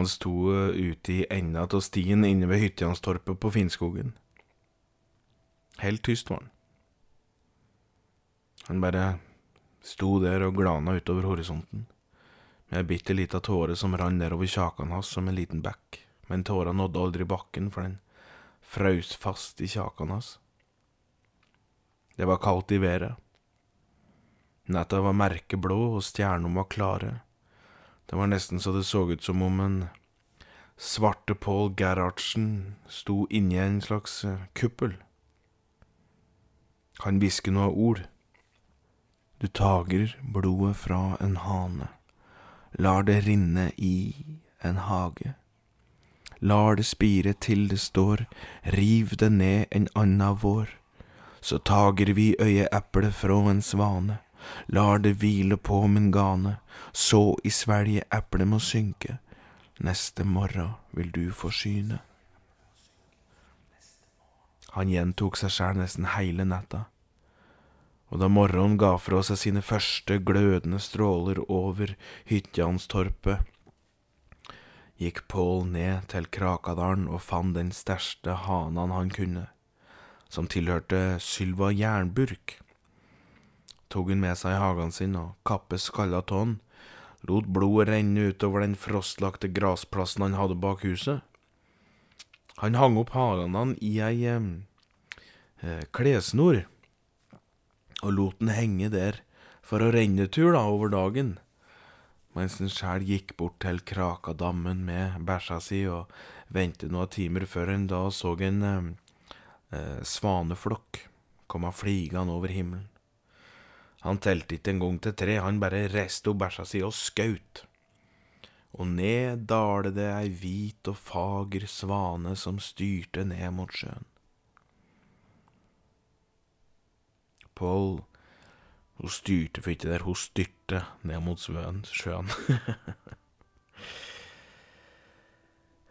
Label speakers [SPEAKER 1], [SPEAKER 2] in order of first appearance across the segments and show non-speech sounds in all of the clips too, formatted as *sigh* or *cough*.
[SPEAKER 1] Han sto eh, ute i enda av stien inne ved Hytjanstorpet på Finnskogen. Helt tyst var han. Han bare sto der og glana utover horisonten, med ei bitte lita tåre som rant nedover kjakan hans som en liten bekk, men tåra nådde aldri bakken, for den frøs fast i kjakan hans. Det var kaldt i været. Netta var merkeblå, og stjernene var klare. Det var nesten så det så ut som om en svarte Paul Gerhardsen sto inni en slags eh, kuppel. Han hvisker noe ord. Du tager blodet fra en hane, lar det rinne i en hage. Lar det spire til det står, riv det ned en anna vår. Så tager vi øyeeplet fra en svane, lar det hvile på min gane, så i svelget eplet må synke, neste morgen vil du forsyne. Han gjentok seg sjæl nesten heile natta, og da morgenen ga fra seg sine første glødende stråler over Hytjanstorpet, gikk Pål ned til Krakadalen og fant den største hanen han kunne, som tilhørte Sylva Jernburk. Tok hun med seg hagen sin og kappet skalla tån, lot blodet renne utover den frostlagte grasplassen han hadde bak huset. Han hang opp hanene i ei eh, klessnor, og lot den henge der for å renne tur da over dagen, mens han sjæl gikk bort til Krakadammen med bæsja si og ventet noen timer før han da så en eh, svaneflokk komme flygende over himmelen. Han telte ikke engang til tre, han bare reiste opp bæsja si og skaut. Og ned dalte det ei hvit og fager svane som styrte ned mot sjøen. Pål, hun styrte for ikke der, hun styrte ned mot svøen, sjøen. *laughs*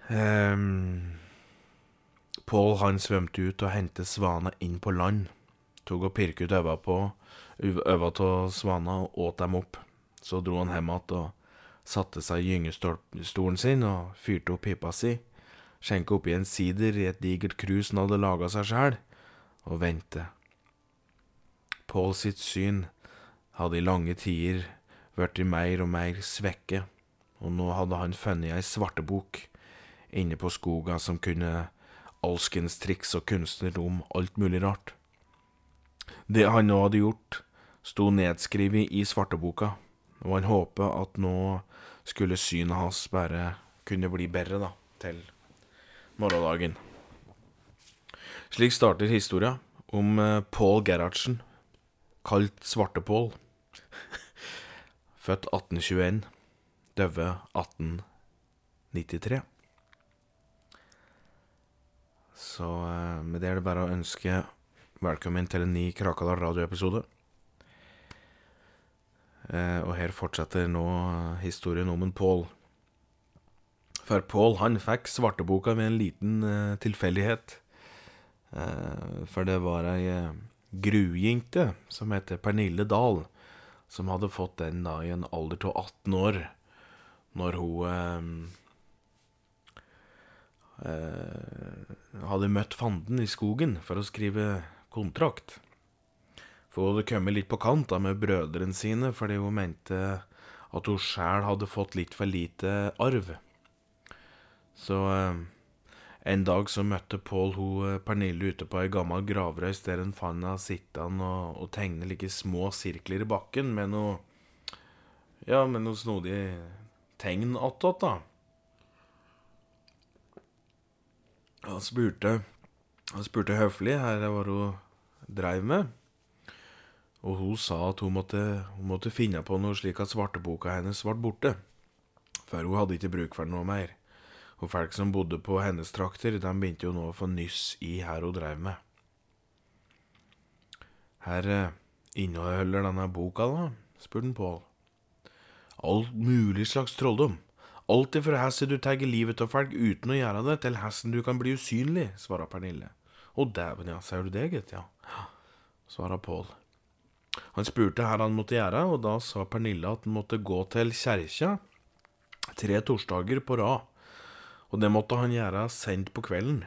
[SPEAKER 1] um, Pål han svømte ut og hentet svana inn på land. Tok og pirket ut øva på øva av svana og åt dem opp. Så dro han hjem igjen og satte seg i gyngestolen sin og fyrte opp pipa si, skjenka oppi en sider i et digert krus han hadde laga seg sjæl, og vente. Pål sitt syn hadde i lange tider blitt mer og mer svekke, og nå hadde han funnet ei svartebok inne på skoga som kunne alskens triks og kunstner om alt mulig rart. Det han nå hadde gjort, sto nedskrevet i svarteboka, og han håpet at nå skulle synet hans bare kunne bli bedre, da, til morgendagen. Slik starter historia om eh, Paul Gerhardsen, kalt Svarte-Pål. *laughs* Født 1821, døde 1893. Så eh, med det er det bare å ønske velkommen til en ny Krakadal radioepisode. Eh, og her fortsetter nå historien om en Pål. For Pål han fikk svarteboka ved en liten eh, tilfeldighet. Eh, for det var ei eh, grujinte som heter Pernille Dahl, som hadde fått den da i en alder av 18 år, når hun hadde møtt fanden i skogen for å skrive kontrakt. For hun hadde kommet litt på kant da med brødrene sine, fordi hun mente at hun sjæl hadde fått litt for lite arv. Så eh, en dag så møtte Pål hun eh, Pernille ute på ei gammel gravrøys der hun fant henne sittende og, og tegne like små sirkler i bakken med noe Ja, med noe snodig tegn attåt, da. Han spurte spurte høflig her hva hun dreiv med. Og hun sa at hun måtte, hun måtte finne på noe slik at svarteboka hennes ble borte. For hun hadde ikke bruk for noe mer. Og folk som bodde på hennes trakter, de begynte jo nå å få nyss i her hun drev med. Her eh, inneholder denne boka, da? spurte Pål. Alt mulig slags trolldom. Alt ifra hvordan du tar livet av folk uten å gjøre det, til hvordan du kan bli usynlig, svarer Pernille. Å dæven, ja, sier du det, gitt, ja, svarer Pål. Han spurte her han måtte gjøre, og da sa Pernille at han måtte gå til kjerka tre torsdager på rad og det måtte han gjøre sent på kvelden.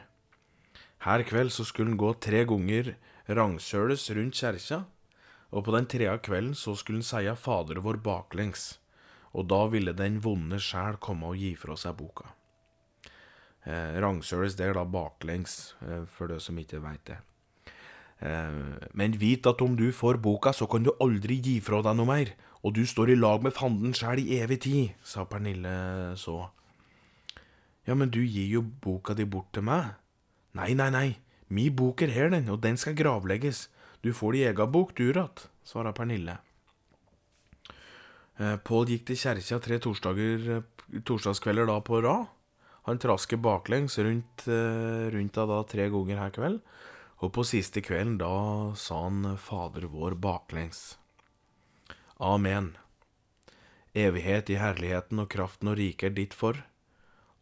[SPEAKER 1] Her kveld så skulle han gå tre ganger rangsøles rundt kjerka, og på den tredje kvelden så skulle han seie Fader vår baklengs, og da ville den vonde sjel komme og gi fra seg boka. Eh, det er da baklengs, eh, for det som ikke veit det. Eh, men vit at om du får boka, så kan du aldri gi fra deg noe mer, og du står i lag med fanden sjæl i evig tid, sa Pernille så. Ja, men du gir jo boka di bort til meg. Nei, nei, nei, mi bok er her, den, og den skal gravlegges. Du får di ega bok, du, ratt, svara Pernille. Eh, Pål gikk til kjerka tre torsdager, torsdagskvelder da på rad. Han trasker baklengs rundt, eh, rundt da, da tre ganger her kveld, og på siste kvelden da sa han Fader vår baklengs. Amen. Evighet i herligheten og kraften og riket er ditt for.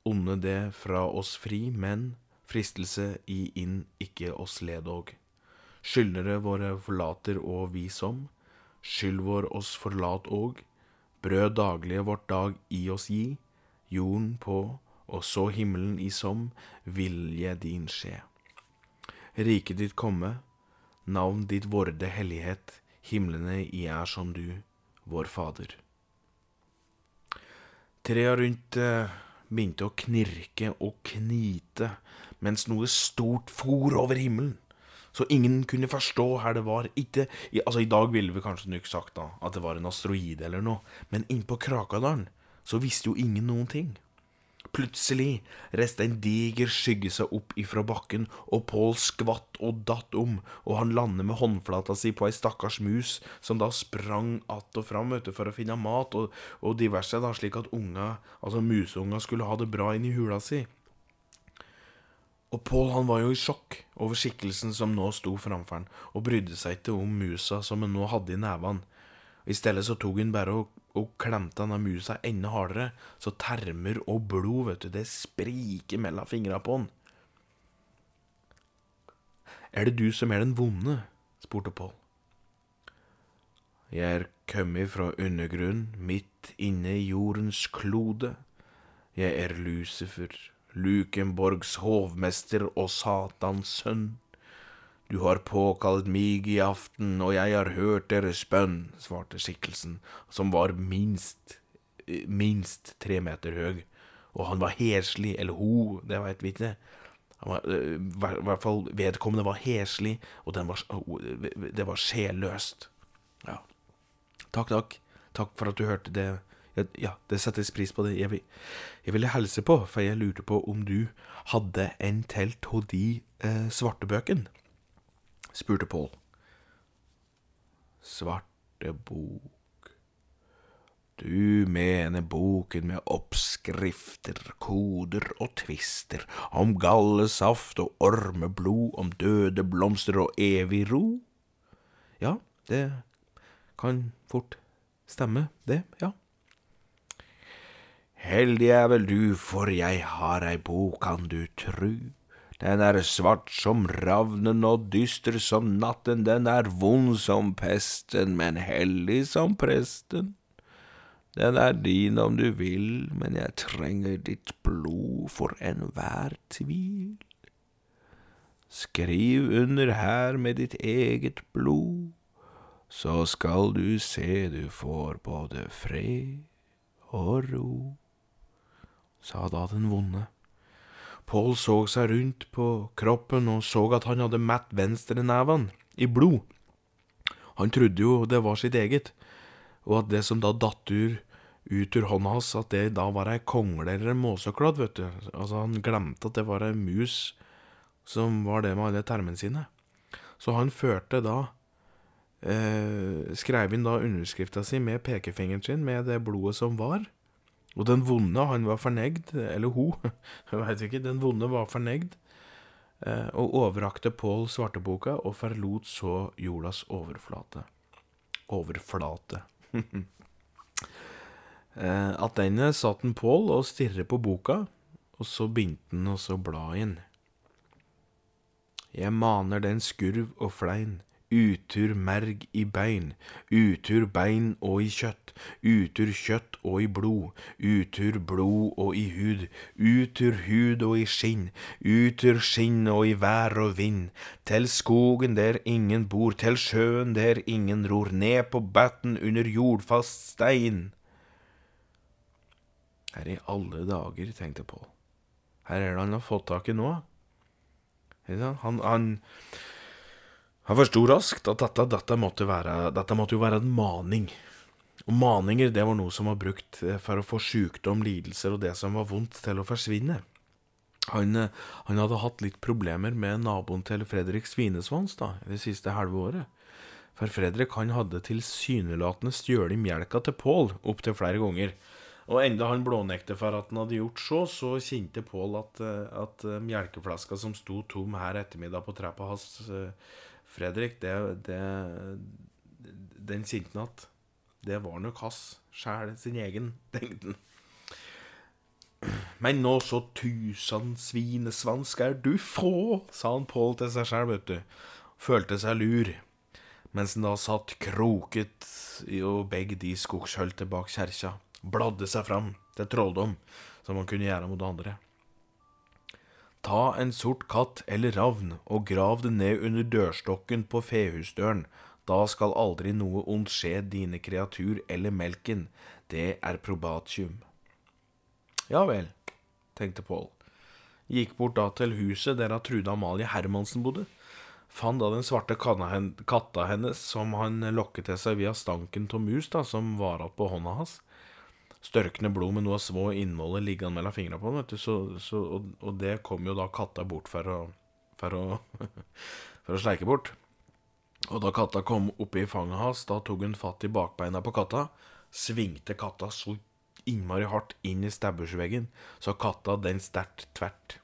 [SPEAKER 1] Onde det fra oss fri, men fristelse i inn ikke oss ledog. Skyldnere våre forlater og vi som, skyld vår oss forlat òg. Brød daglige vårt dag i oss gi, jorden på, og så himmelen i som, vilje din skje. Riket ditt komme, navn ditt vorde hellighet, himlene i er som du, vår Fader. Trea rundt eh, begynte å knirke og knite, mens noe stort for over himmelen. Så ingen kunne forstå her det var. Ikke, altså I dag ville vi kanskje nok sagt da at det var en asteroide eller noe, men innpå Krakadalen så visste jo ingen noen ting. Plutselig reiste en diger skygge seg opp ifra bakken, og Pål skvatt og datt om, og han landet med håndflata si på ei stakkars mus, som da sprang att og fram for å finne mat og, og diverse, da, slik at unga, altså museunga skulle ha det bra inni hula si. Og Pål han var jo i sjokk over skikkelsen som nå sto framfor han, og brydde seg ikke om musa som han nå hadde i nevene. I stedet så tok han bare og, og klemte denne musa enda hardere, så termer og blod, vet du, det spriker mellom fingra på han. Er det du som er den vonde? spurte Pål. Jeg er kommet fra undergrunnen, midt inne i jordens klode. Jeg er Lucifer, Lukenborgs hovmester og Satans sønn. Du har påkalt mig i aften, og jeg har hørt deres bønn, svarte skikkelsen, som var minst, eh, minst tre meter høy, og han var heslig, eller ho, det veit vi ikke. Var, eh, I hvert fall vedkommende var heslig, og var, det var sjelløst. Ja. Takk, takk. Takk for at du hørte det. Ja, det settes pris på det. Jeg, vil, jeg ville helse på, for jeg lurte på om du hadde en telt av de eh, svartebøkene? Spurte Pål. Svarte bok Du mener boken med oppskrifter, koder og tvister, om gallesaft og ormeblod, om døde blomster og evig ro? Ja, det kan fort stemme, det, ja. Heldig er vel du, for jeg har ei bok, kan du tru. Den er svart som ravnen og dyster som natten, den er vond som pesten, men hellig som presten. Den er din om du vil, men jeg trenger ditt blod for enhver tvil. Skriv under her med ditt eget blod, så skal du se du får både fred og ro, sa da den vonde. Pål så seg rundt på kroppen og så at han hadde mett venstreneven i blod. Han trodde jo det var sitt eget, og at det som da datt ut ur hånda hans, at det da var ei kongle eller en måsekladd, vet du. Altså, han glemte at det var ei mus som var det med alle termene sine. Så han førte da eh, Skrev inn da underskrifta si med pekefingeren sin med det blodet som var. Og den vonde, han var fornegd, eller hun, *laughs* jeg veit ikke, den vonde var fornøyd, eh, og overrakte Pål svarteboka og forlot så jordas overflate. Overflate. *laughs* eh, Attende satt en Pål og stirret på boka, og så begynte han å bla inn. Jeg maner den skurv og flein, utur merg i bein, utur bein og i kjøtt, utur kjøtt og i blod, utur blod og i hud, utur hud og i skinn, utur skinn og i vær og vind, til skogen der ingen bor, til sjøen der ingen ror, ned på batten under jordfast stein. Her i alle dager, tenkte Pål. Her er det han har fått tak i nå. Han, han, han forsto raskt at dette, dette, måtte være, dette måtte jo være en maning. Og maninger det var noe som var brukt eh, for å få sykdom, lidelser og det som var vondt, til å forsvinne. Han, eh, han hadde hatt litt problemer med naboen til Fredrik Svinesvans da, det siste halve året. For Fredrik han hadde tilsynelatende stjålet melka til Pål opptil flere ganger. Og enda han blånekter for at han hadde gjort så, så kjente Pål at, eh, at melkeflaska som sto tom her ettermiddag på trappa hans Fredrik, det, det, den kjente han igjen. det var nok hans sjæl, sin egen, tenkte han. Men nå så tusen svinesvansk er du få, sa han Pål til seg sjæl, vet du. Følte seg lur, mens han da satt kroket og begge de skogshølte bak kjerka. Bladde seg fram til trolldom, som han kunne gjøre mot andre. Ta en sort katt eller ravn og grav det ned under dørstokken på fehusdøren. Da skal aldri noe ondt skje dine kreatur eller melken. Det er probatium. Ja vel, tenkte Pål. Gikk bort da til huset der Trude Amalie Hermansen bodde. Fant da den svarte katta hennes, som han lokket til seg via stanken av mus da, som var igjen på hånda hans størkende blod med noe av små innholdet liggende mellom fingrene på den. Så, så, og, og, det kom jo da katta bort for å, for å, *laughs* for å sleike bort. Og da katta kom oppi fanget hans, da tok hun fatt i bakbeina på katta, svingte katta så innmari hardt inn i stabbursveggen, så katta den sterkt tvert.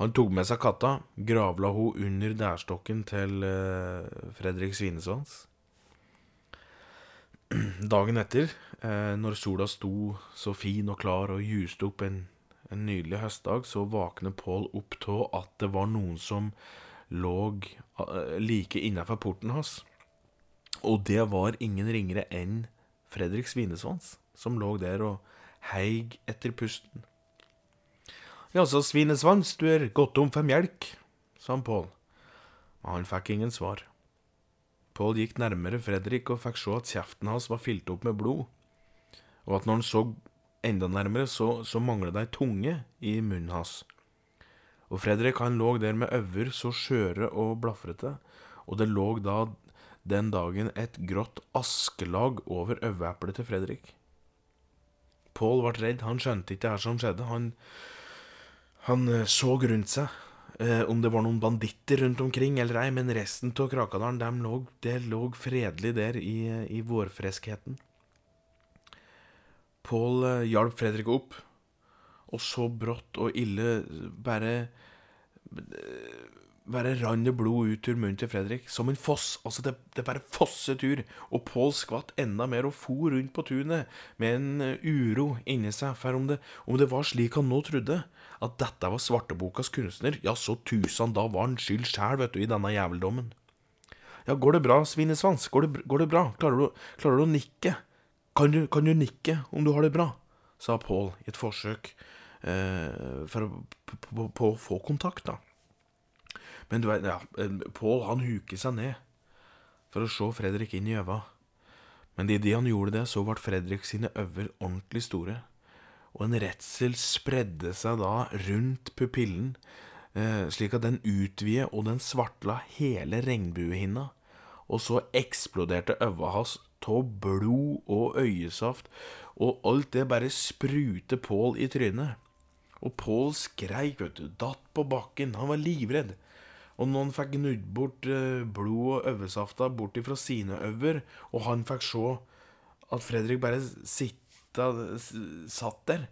[SPEAKER 1] Han tok med seg katta, gravla hun under dærstokken til uh, Fredrik Svinesvans. *clears throat* Dagen etter, eh, når sola sto så fin og klar og juste opp en, en nydelig høstdag, så våkner Pål opp av at det var noen som lå eh, like innafor porten hans. Og det var ingen ringere enn Fredrik Svinesvans, som lå der og heig etter pusten. Ja, så Svinesvans, du er gått om for melk, sa han Pål. Men han fikk ingen svar. Pål gikk nærmere Fredrik og fikk se at kjeften hans var fylt opp med blod, og at når han så enda nærmere, så, så manglet det ei tunge i munnen hans. Og Fredrik han lå der med øyne så skjøre og blafrete, og det lå da den dagen et grått askelag over øyeeplet til Fredrik. Pål ble redd, han skjønte ikke det som skjedde, han, han eh, så rundt seg eh, om det var noen banditter rundt omkring eller ei, men resten av Krakadalen de lå, det lå fredelig der i, i vårfreskheten. Pål eh, hjalp Fredrik opp, og så brått og ille bare bare rant det blod ut ur munnen til Fredrik, som en foss. Altså, det, det bare fosset ur. Og Pål skvatt enda mer og for rundt på tunet med en eh, uro inni seg. For om det, om det var slik han nå trodde, at dette var svartebokas kunstner, ja, så tusen, da var han skyld sjæl, vet du, i denne jæveldommen. Ja, går det bra, Svinesvans? Går det, går det bra? Klarer du, klarer du, å nikke? Kan du, kan du, nikke om du har det bra? sa Paul i et forsøk eh, for å få kontakt, da. Men du vet, ja, Paul han huker seg ned for å se Fredrik inn i øva. Men idet han gjorde det, så ble Fredrik sine øyne ordentlig store og en redsel spredde seg da rundt pupillen, eh, slik at den utvidet og den svartla hele regnbuehinna, og så eksploderte øva hans av blod og øyesaft, og alt det bare sprutet Pål i trynet. Og Pål skreik, vet du, datt på bakken, han var livredd. Og han fikk gnudd bort eh, blod og øvesafta bort ifra sine øver, og han fikk se at Fredrik bare sitta, satt der.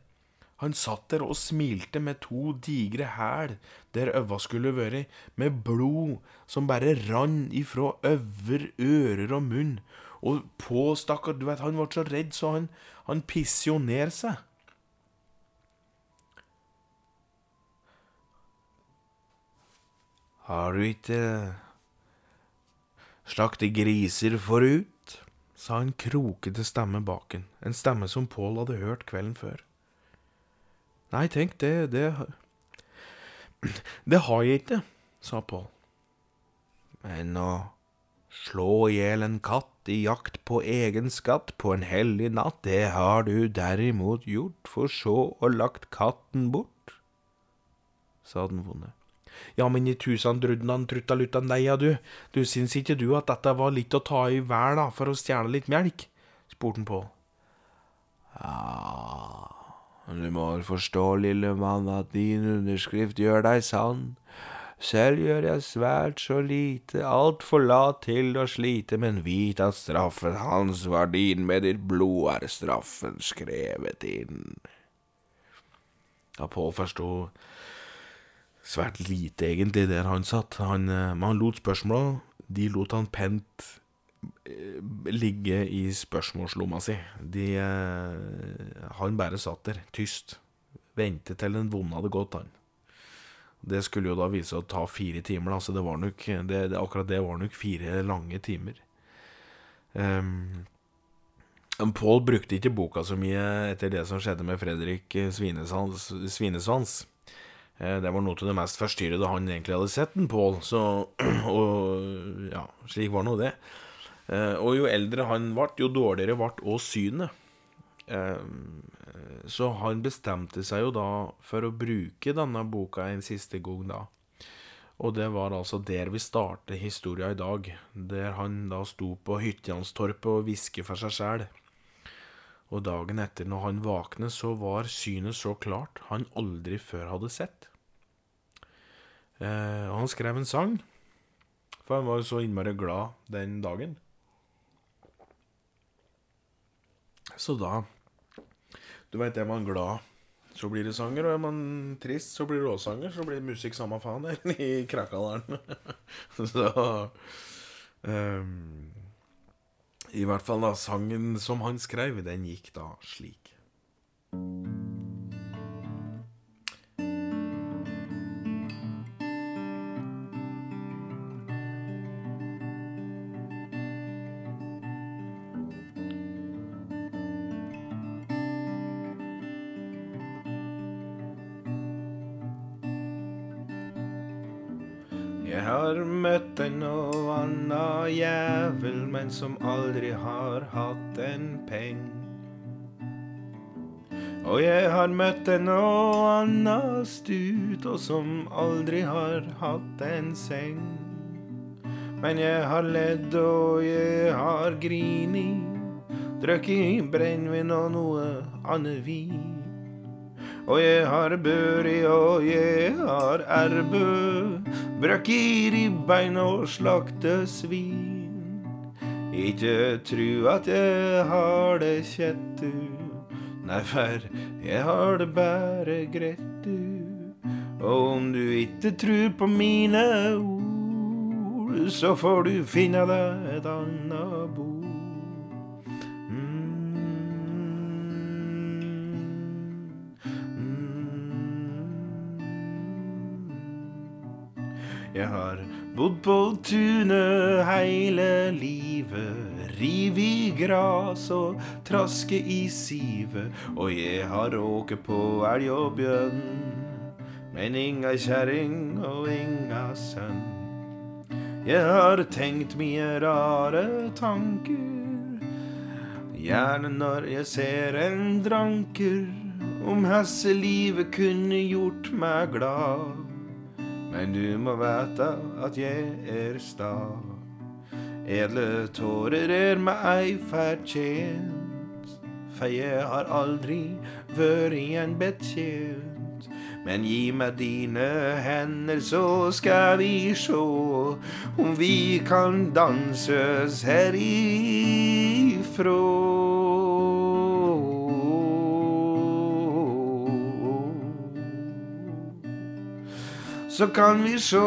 [SPEAKER 1] Han satt der og smilte med to digre hæl der øva skulle vært, med blod som bare rann ifra øver, ører og munn. Og på, stakkar, du vet, han ble så redd, så han, han pisser jo ned seg. Har du ikke slaktet griser forut, sa en krokete stemme baken, en stemme som Pål hadde hørt kvelden før. Nei, tenk, det, det Det har jeg ikke, sa Pål. Men å slå i hjel en katt i jakt på egen skatt på en hellig natt, det har du derimot gjort, for så å lagt katten bort, sa den vonde. Ja, men i tusen drudnan truttalutta ja du, du syns ikke du at dette var litt å ta i vær, da, for å stjele litt melk? spurte han på. Ja, du må forstå, lille mann, at din underskrift gjør deg sann. Selv gjør jeg svært så lite, altfor lat til å slite, men vit at straffen hans var din, med ditt blod er straffen skrevet inn. Da Pål forsto svært lite, egentlig, der han satt. Han, eh, men han lot spørsmåla De lot han pent eh, ligge i spørsmålslomma si. De, eh, han bare satt der, tyst. Ventet til den vonde hadde gått, han. Det skulle jo da vise å ta fire timer, da, så det var nok, det, det, akkurat det var nok fire lange timer. Um, Pål brukte ikke boka så mye etter det som skjedde med Fredrik Svinesvans. Svinesvans. Eh, det var noe av det mest forstyrrede han egentlig hadde sett den Pål, så *clears throat* Og ja, slik var nå det. Eh, og jo eldre han ble, jo dårligere ble òg synet. Eh, så han bestemte seg jo da for å bruke denne boka en siste gang, da. Og det var altså der vi starter historia i dag, der han da sto på Hyttjanstorpet og hvisket for seg sjæl. Og dagen etter, når han våknet, så var synet så klart han aldri før hadde sett. Eh, og han skrev en sang, for han var jo så innmari glad den dagen. Så da Du veit, er man glad, så blir det sanger, og er man trist, så blir det råsanger. Så blir det musikk samme faen *laughs* der i Krakadalen. *laughs* så um, I hvert fall, da. Sangen som han skrev, den gikk da slik. Som aldri har hatt en peng. Og jeg har møtt en anna stut, og som aldri har hatt en seng. Men jeg har ledd og jeg har grini, drukket brennevin og noe annet vin. Og jeg har børi og jeg har erbø, brøkk i ribbein og slakte svin. Ikke tru at jeg har det kjett, du. Nei, for jeg har det bare greit, du. Og om du ikke trur på mine ord, så får du finne deg et annet bord. Jeg har bodd på tunet heile livet, riv i gras og traske i sivet, og jeg har råket på elg og bjørn, men inga kjerring og inga sønn. Jeg har tenkt mye rare tanker, gjerne når jeg ser en dranker, om hesselivet kunne gjort meg glad. Men du må vite at jeg er sta. Edle tårer er meg fortjent, for jeg har aldri vært en betjent. Men gi meg dine hender, så skal vi sjå om vi kan danses herifrå. så kan vi sjå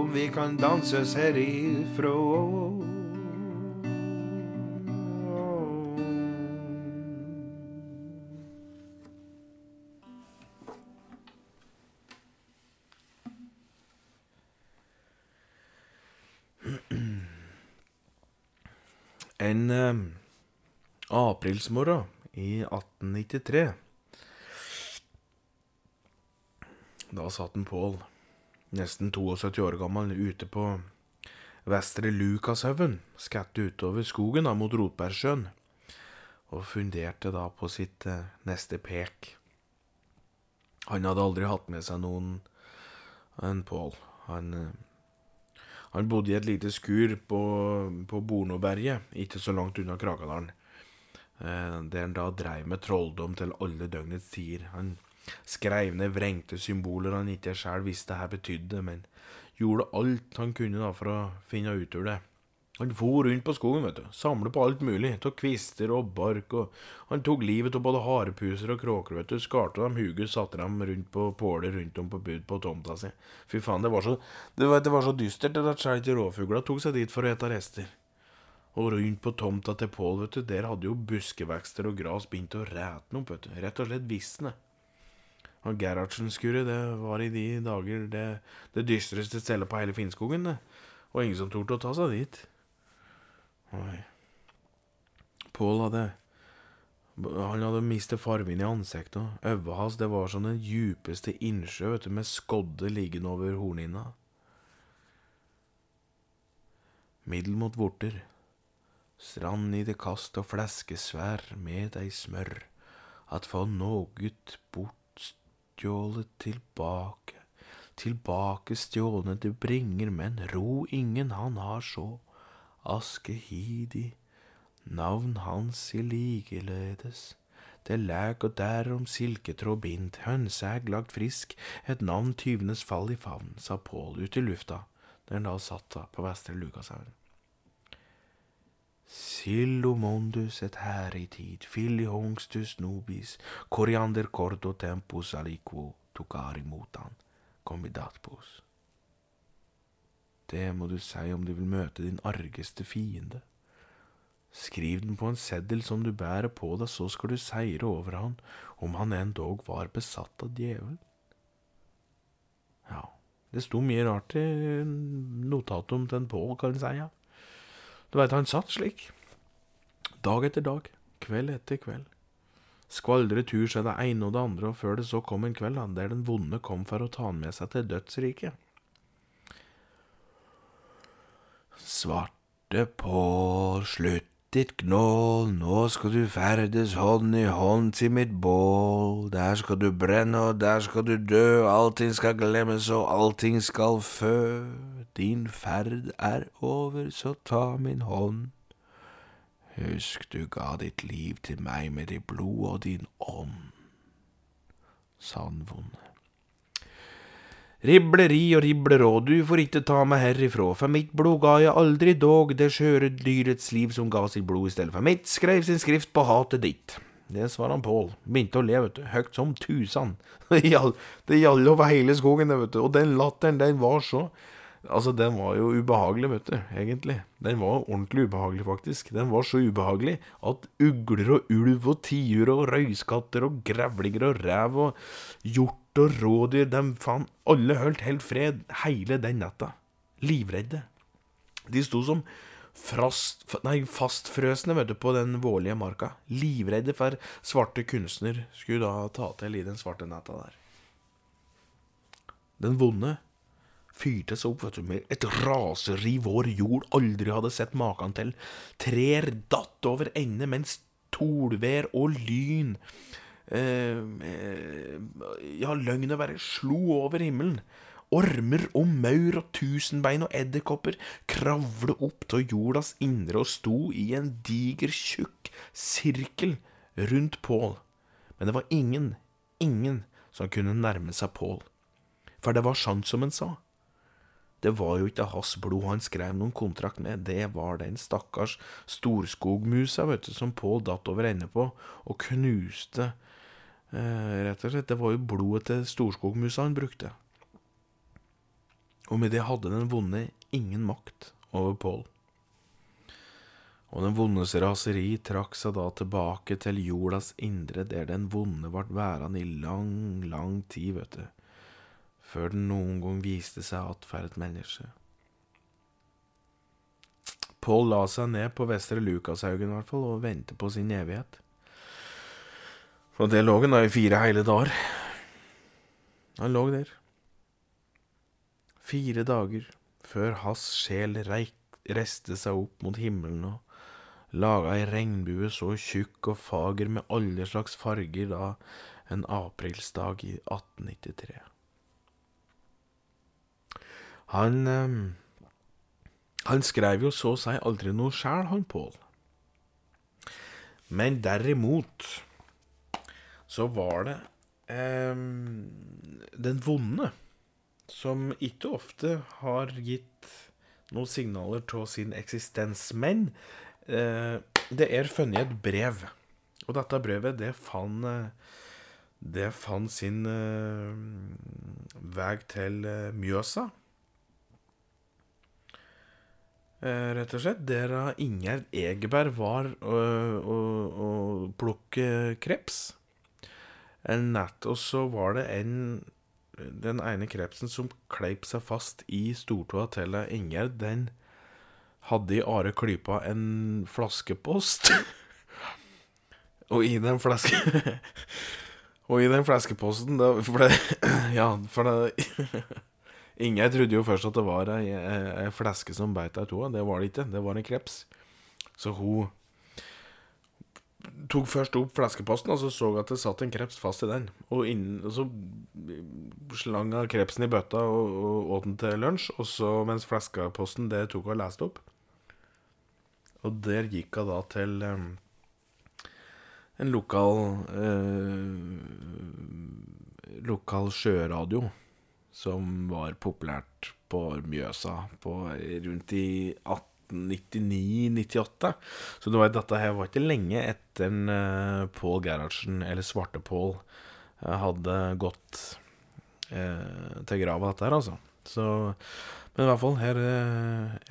[SPEAKER 1] om vi kan danse danses herifrå. En eh, aprilsmorgen i 1893 Da satt en Pål, nesten 72 år gammel, ute på Vestre Lukashaugen, skatt utover skogen da, mot Rotbergsjøen, og funderte da på sitt eh, neste pek. Han hadde aldri hatt med seg noen enn Pål. Han, eh, han bodde i et lite skur på, på Bornoberget, ikke så langt unna Krakadalen, eh, der han da dreiv med trolldom til alle døgnets tider. Han skreiv ned vrengte symboler han ikke sjøl visste hva betydde, men gjorde alt han kunne da for å finne ut av det. Han for rundt på skogen, vet du, samlet på alt mulig, av kvister og bark, og han tok livet av både harepuser og kråker, vet du, skarte dem huget, satte dem rundt på påler rundt om på bud på tomta si. Fy faen, det var så, det var, det var så dystert at selv ikke rovfugla tok seg dit for å ete rester. Og rundt på tomta til Pål, vet du, der hadde jo buskevekster og gras begynt å ræte opp, vet du, rett og slett visne. Og Gerhardsen-skuret, det var i de dager det, det dystreste stedet på hele Finnskogen, det. Og ingen som torde å ta seg dit. Oi. Pål hadde Han hadde mistet fargen i ansiktet. Øyet hans det var som den djupeste innsjø, vet du, med skodde liggende over hornhinna. Middel mot vorter. Strand i det kast og fleskesvær med ei smør. At få noget bort stjålet tilbake. Tilbake stjålne du bringer, men ro ingen han har så. Askehidi, navn hans i likeledes. Det læk og derom silketråd bindt, hønseegg lagt frisk, et navn tyvenes fall i favn, sa Pål ut i lufta, der han da satt på vestre Lukashaugen. Silomondus et i tid, nobis, koriander cordo tempus aliquo tukari motan, comidatpos. Det må du si om du vil møte din argeste fiende. Skriv den på en seddel som du bærer på deg, så skal du seire over han, om han endog var besatt av djevelen. Ja, det sto mye rart i notatet om den Pål, kan en si, ja. Du veit, han satt slik, dag etter dag, kveld etter kveld. Skvaldre tur seg det ene og det andre, og før det så kom en kveld der den vonde kom for å ta han med seg til dødsriket. Svarte på slutt ditt gnål, nå skal du ferdes hånd i hånd til mitt bål. Der skal du brenne, og der skal du dø, allting skal glemmes, og allting skal fø. Din ferd er over, så ta min hånd. Husk du ga ditt liv til meg med ditt blod og din ånd, sa den vonde. Ribleri og riblerå, du får ikke ta meg herifrå, for mitt blod ga jeg aldri dog det skjøre dyrets liv som ga sitt blod i stedet for mitt, skrev sin skrift på hatet ditt. Det svarer han Pål, begynte å le, vet du, høyt som tusen. *laughs* Det gjaldt over hele skogen, vet du, og den latteren, den var så Altså, den var jo ubehagelig, vet du, egentlig. Den var ordentlig ubehagelig, faktisk. Den var så ubehagelig at ugler og ulv og tiur og røyskatter og grevlinger og rev og hjort og rådyr, de faen alle holdt helt fred hele den natta. Livredde. De sto som frast, nei, fastfrøsne vet du, på den vårlige marka. Livredde for svarte kunstner skulle da ta til i den svarte natta der. Den vonde fyrte seg opp vet du, med et raseri vår jord aldri hadde sett maken til. Trær datt over ende mens tolvær og lyn eh, Ja, løgnet bare slo over himmelen. Ormer og maur og tusenbein og edderkopper kravle opp til jordas indre og sto i en diger, tjukk sirkel rundt Pål. Men det var ingen, ingen som kunne nærme seg Pål. For det var sant som en sa. Det var jo ikke hans blod han skrev noen kontrakt med, det var den stakkars storskogmusa, vet du, som Pål datt over ende på og knuste Eh, rett og slett. Det var jo blodet til storskogmusa han brukte. Og med det hadde den vonde ingen makt over Pål. Og den vondes raseri trakk seg da tilbake til jordas indre, der den vonde ble værende i lang, lang tid, vet du, før den noen gang viste seg att for et menneske. Pål la seg ned på Vestre Lukashaugen i hvert fall, og ventet på sin evighet. Og det lå han da i fire hele dager. Han lå der. Fire dager før hans sjel reiste seg opp mot himmelen og laga ei regnbue så tjukk og fager med alle slags farger da en aprilsdag i 1893. Han eh, Han skrev jo så å si aldri noe sjæl, han Pål. Men derimot så var det eh, den vonde som ikke ofte har gitt noen signaler av sin eksistens. Men eh, det er funnet et brev, og dette brevet det fant det fant sin eh, vei til eh, Mjøsa. Eh, rett og slett. Der Ingjerd Egeberg var å plukke kreps en natt, og så var det en Den ene krepsen som kleip seg fast i stortåa til Ingjerd, den hadde i are klypa en flaskepost. *laughs* og i den flaske... *laughs* og i den flaskeposten da, For det *clears throat* Ja, for det *laughs* Ingjerd trodde jo først at det var ei, ei flaske som beit ei tåa. Det var det ikke. Det var en kreps. Så hun tok først opp flaskeposten, og så så at det satt en kreps fast i den. Og, inn, så slang hun krepsen i bøtta og, og åt den til lunsj, og så mens flaskeposten det tok og leste opp. Og der gikk hun da til um, en lokal uh, Lokal sjøradio som var populært på Mjøsa på rundt i 18 1999-98. Så du vet, dette her var ikke lenge etter uh, Pål Gerhardsen, eller Svarte-Pål, uh, hadde gått eh, til grava, dette her, altså. Så, men i hvert fall, her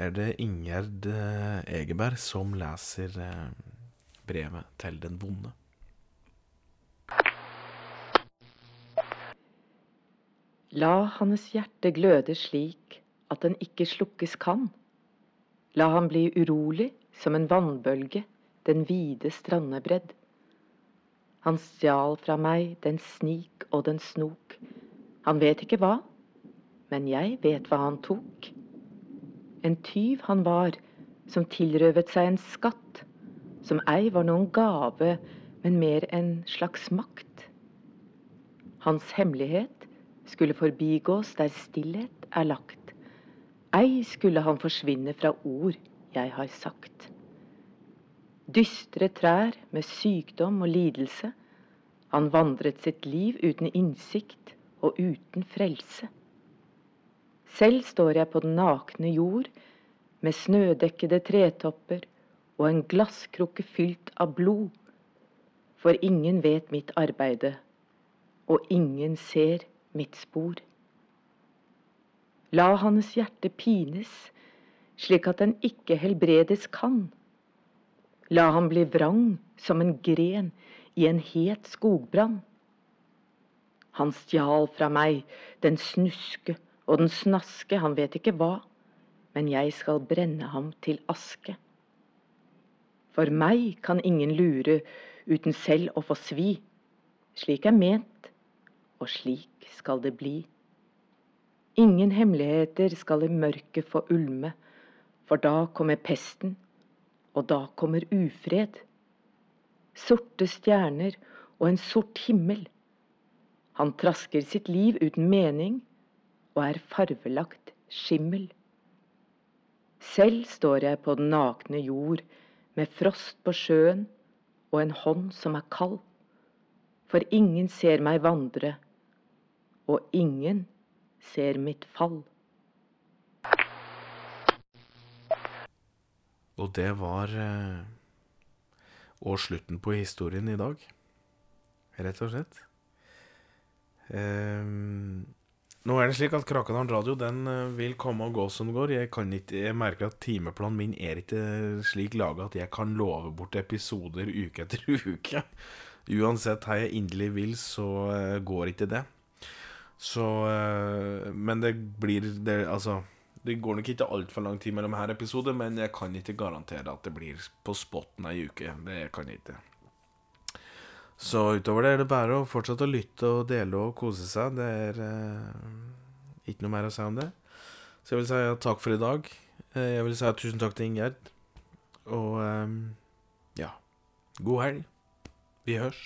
[SPEAKER 1] er det Ingjerd Egeberg som leser brevet til den vonde.
[SPEAKER 2] La hans hjerte gløde slik at den ikke slukkes kan. La han bli urolig som en vannbølge den vide strandebredd. Han stjal fra meg den snik og den snok. Han vet ikke hva, men jeg vet hva han tok. En tyv han var, som tilrøvet seg en skatt, som ei var noen gave, men mer en slags makt. Hans hemmelighet skulle forbigås der stillhet er lagt. Ei skulle han forsvinne fra ord jeg har sagt. Dystre trær med sykdom og lidelse. Han vandret sitt liv uten innsikt og uten frelse. Selv står jeg på den nakne jord med snødekkede tretopper og en glasskrukke fylt av blod. For ingen vet mitt arbeide, og ingen ser mitt spor. La hans hjerte pines, slik at den ikke helbredes kan. La han bli vrang som en gren i en het skogbrann. Han stjal fra meg den snuske og den snaske, han vet ikke hva, men jeg skal brenne ham til aske. For meg kan ingen lure uten selv å få svi. Slik er ment, og slik skal det bli. Ingen hemmeligheter skal i mørket få ulme, for da kommer pesten, og da kommer ufred. Sorte stjerner og en sort himmel. Han trasker sitt liv uten mening og er farvelagt skimmel. Selv står jeg på den nakne jord med frost på sjøen og en hånd som er kald. For ingen ser meg vandre og ingen ser mitt fall.
[SPEAKER 1] Og det var eh, Og slutten på historien i dag, rett og slett. Um, nå er det slik at Krakadalen Radio den eh, vil komme og gå som går. Jeg, ikke, jeg merker at timeplanen min er ikke slik laga at jeg kan love bort episoder uke etter *laughs* uke. Uansett hva jeg inderlig vil, så går ikke det. Så uh, Men det blir det, Altså, Det går nok ikke altfor lang tid mellom her episoder, men jeg kan ikke garantere at det blir på spotten ei uke. Det kan jeg ikke. Så utover det er det bare å fortsette å lytte og dele og kose seg. Det er eh, ikke noe mer å si om det. Så jeg vil si takk for i dag. Eh, jeg vil si tusen takk til Ingjerd. Og eh, ja, god helg. Vi hørs.